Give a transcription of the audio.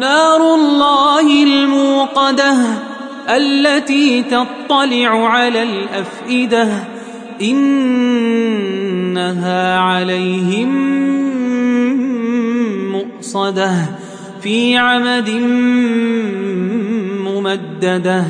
نار الله الموقدة التي تطلع على الأفئدة إنها عليهم مؤصدة في عمد ممددة.